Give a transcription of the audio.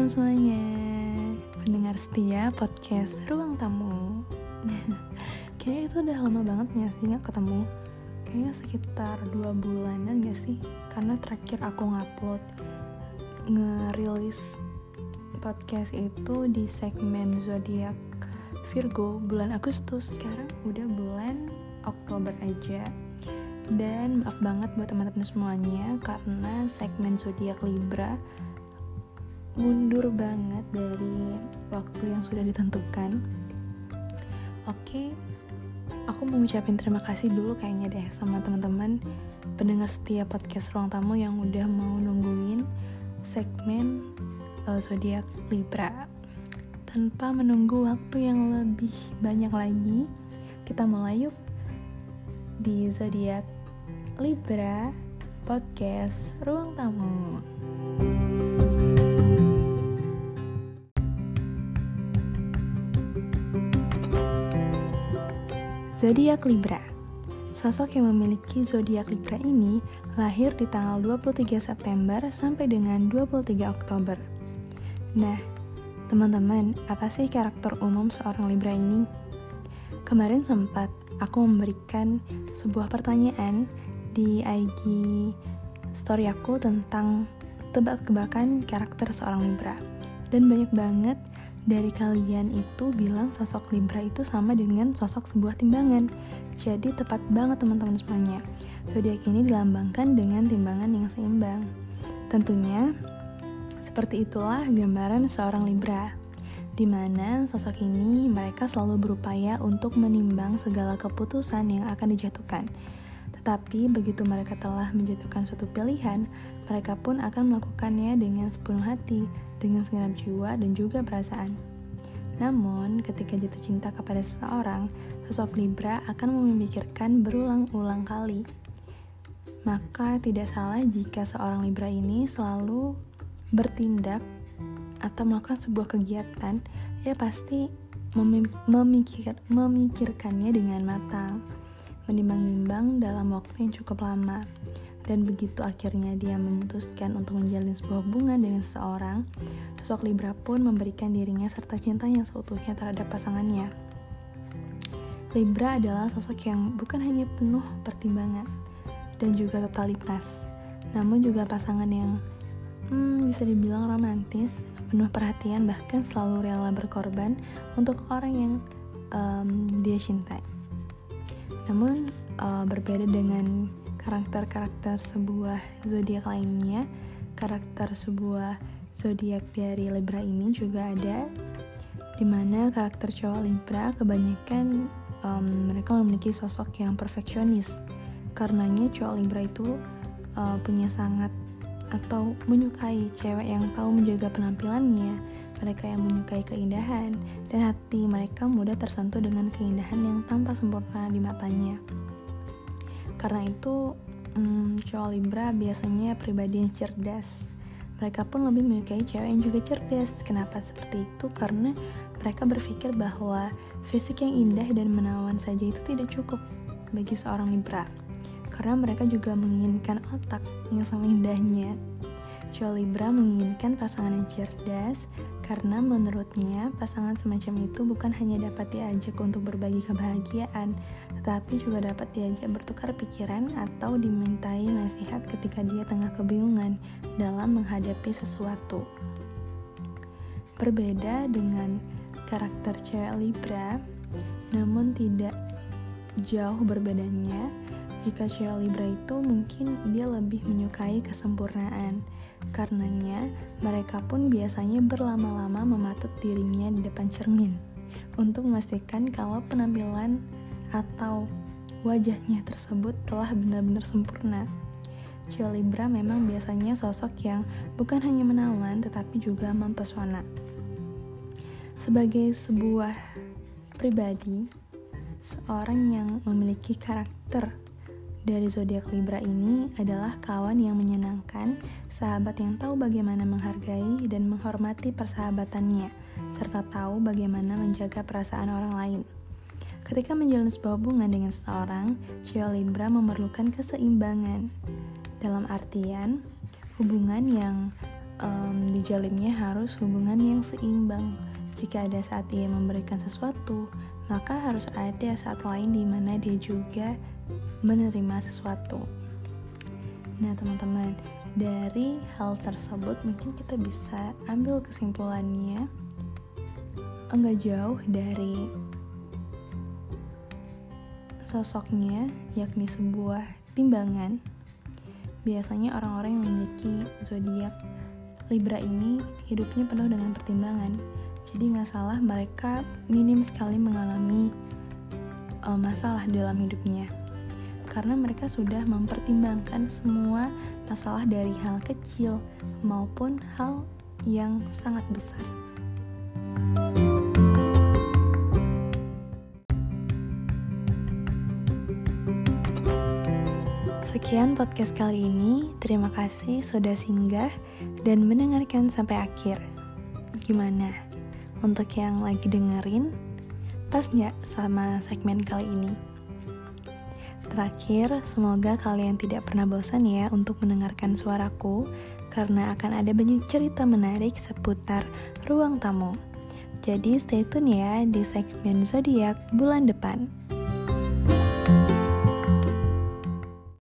teman-teman semuanya. Pendengar setia podcast Ruang Tamu. Kayaknya itu udah lama banget ya sih gak ketemu. Kayaknya sekitar dua bulanan gak sih? Karena terakhir aku ngupload Ngerilis podcast itu di segmen zodiak Virgo. Bulan Agustus. Sekarang udah bulan Oktober aja. Dan maaf banget buat teman-teman semuanya karena segmen zodiak Libra mundur banget dari waktu yang sudah ditentukan. Oke, aku mau ngucapin terima kasih dulu kayaknya deh sama teman-teman pendengar setia podcast Ruang Tamu yang udah mau nungguin segmen uh, zodiak Libra. Tanpa menunggu waktu yang lebih banyak lagi, kita mulai yuk di zodiak Libra Podcast Ruang Tamu. Zodiak Libra. Sosok yang memiliki zodiak Libra ini lahir di tanggal 23 September sampai dengan 23 Oktober. Nah, teman-teman, apa sih karakter umum seorang Libra ini? Kemarin sempat aku memberikan sebuah pertanyaan di IG story aku tentang tebak-tebakan karakter seorang Libra. Dan banyak banget dari kalian itu bilang sosok Libra itu sama dengan sosok sebuah timbangan. Jadi tepat banget teman-teman semuanya. Zodiak ini dilambangkan dengan timbangan yang seimbang. Tentunya seperti itulah gambaran seorang Libra di mana sosok ini mereka selalu berupaya untuk menimbang segala keputusan yang akan dijatuhkan tetapi begitu mereka telah menjatuhkan suatu pilihan, mereka pun akan melakukannya dengan sepenuh hati, dengan segenap jiwa dan juga perasaan. Namun, ketika jatuh cinta kepada seseorang, sosok Libra akan memikirkan berulang-ulang kali. Maka tidak salah jika seorang Libra ini selalu bertindak atau melakukan sebuah kegiatan, ya pasti memikir, memikirkannya dengan matang menimbang-nimbang dalam waktu yang cukup lama. Dan begitu akhirnya dia memutuskan untuk menjalin sebuah hubungan dengan seseorang, sosok Libra pun memberikan dirinya serta cintanya seutuhnya terhadap pasangannya. Libra adalah sosok yang bukan hanya penuh pertimbangan dan juga totalitas, namun juga pasangan yang hmm, bisa dibilang romantis, penuh perhatian, bahkan selalu rela berkorban untuk orang yang um, dia cintai. Namun uh, berbeda dengan karakter-karakter sebuah zodiak lainnya, karakter sebuah zodiak dari Libra ini juga ada di mana karakter cowok Libra kebanyakan um, mereka memiliki sosok yang perfeksionis. Karenanya cowok Libra itu uh, punya sangat atau menyukai cewek yang tahu menjaga penampilannya mereka yang menyukai keindahan, dan hati mereka mudah tersentuh dengan keindahan yang tanpa sempurna di matanya. Karena itu, hmm, cowok Libra biasanya pribadi yang cerdas. Mereka pun lebih menyukai cewek yang juga cerdas. Kenapa seperti itu? Karena mereka berpikir bahwa fisik yang indah dan menawan saja itu tidak cukup bagi seorang Libra. Karena mereka juga menginginkan otak yang sama indahnya. Cowok Libra menginginkan pasangan yang cerdas, karena menurutnya pasangan semacam itu bukan hanya dapat diajak untuk berbagi kebahagiaan, tetapi juga dapat diajak bertukar pikiran atau dimintai nasihat ketika dia tengah kebingungan dalam menghadapi sesuatu. Berbeda dengan karakter cewek Libra, namun tidak jauh berbedanya jika cewek Libra itu mungkin dia lebih menyukai kesempurnaan Karenanya, mereka pun biasanya berlama-lama mematut dirinya di depan cermin untuk memastikan kalau penampilan atau wajahnya tersebut telah benar-benar sempurna. Cio Libra memang biasanya sosok yang bukan hanya menawan tetapi juga mempesona. Sebagai sebuah pribadi, seorang yang memiliki karakter dari zodiak Libra ini adalah kawan yang menyenangkan, sahabat yang tahu bagaimana menghargai dan menghormati persahabatannya, serta tahu bagaimana menjaga perasaan orang lain. Ketika menjalin sebuah hubungan dengan seseorang, Ceo Libra memerlukan keseimbangan. Dalam artian, hubungan yang um, dijalinnya harus hubungan yang seimbang. Jika ada saat dia memberikan sesuatu, maka harus ada saat lain di mana dia juga menerima sesuatu. Nah, teman-teman, dari hal tersebut mungkin kita bisa ambil kesimpulannya enggak jauh dari sosoknya, yakni sebuah timbangan. Biasanya orang-orang yang memiliki zodiak Libra ini hidupnya penuh dengan pertimbangan. Jadi nggak salah mereka minim sekali mengalami uh, masalah dalam hidupnya. Karena mereka sudah mempertimbangkan semua masalah dari hal kecil maupun hal yang sangat besar. Sekian podcast kali ini. Terima kasih sudah singgah dan mendengarkan sampai akhir. Gimana? Untuk yang lagi dengerin, pas nggak sama segmen kali ini? Terakhir, semoga kalian tidak pernah bosan ya untuk mendengarkan suaraku, karena akan ada banyak cerita menarik seputar ruang tamu. Jadi stay tune ya di segmen zodiak bulan depan.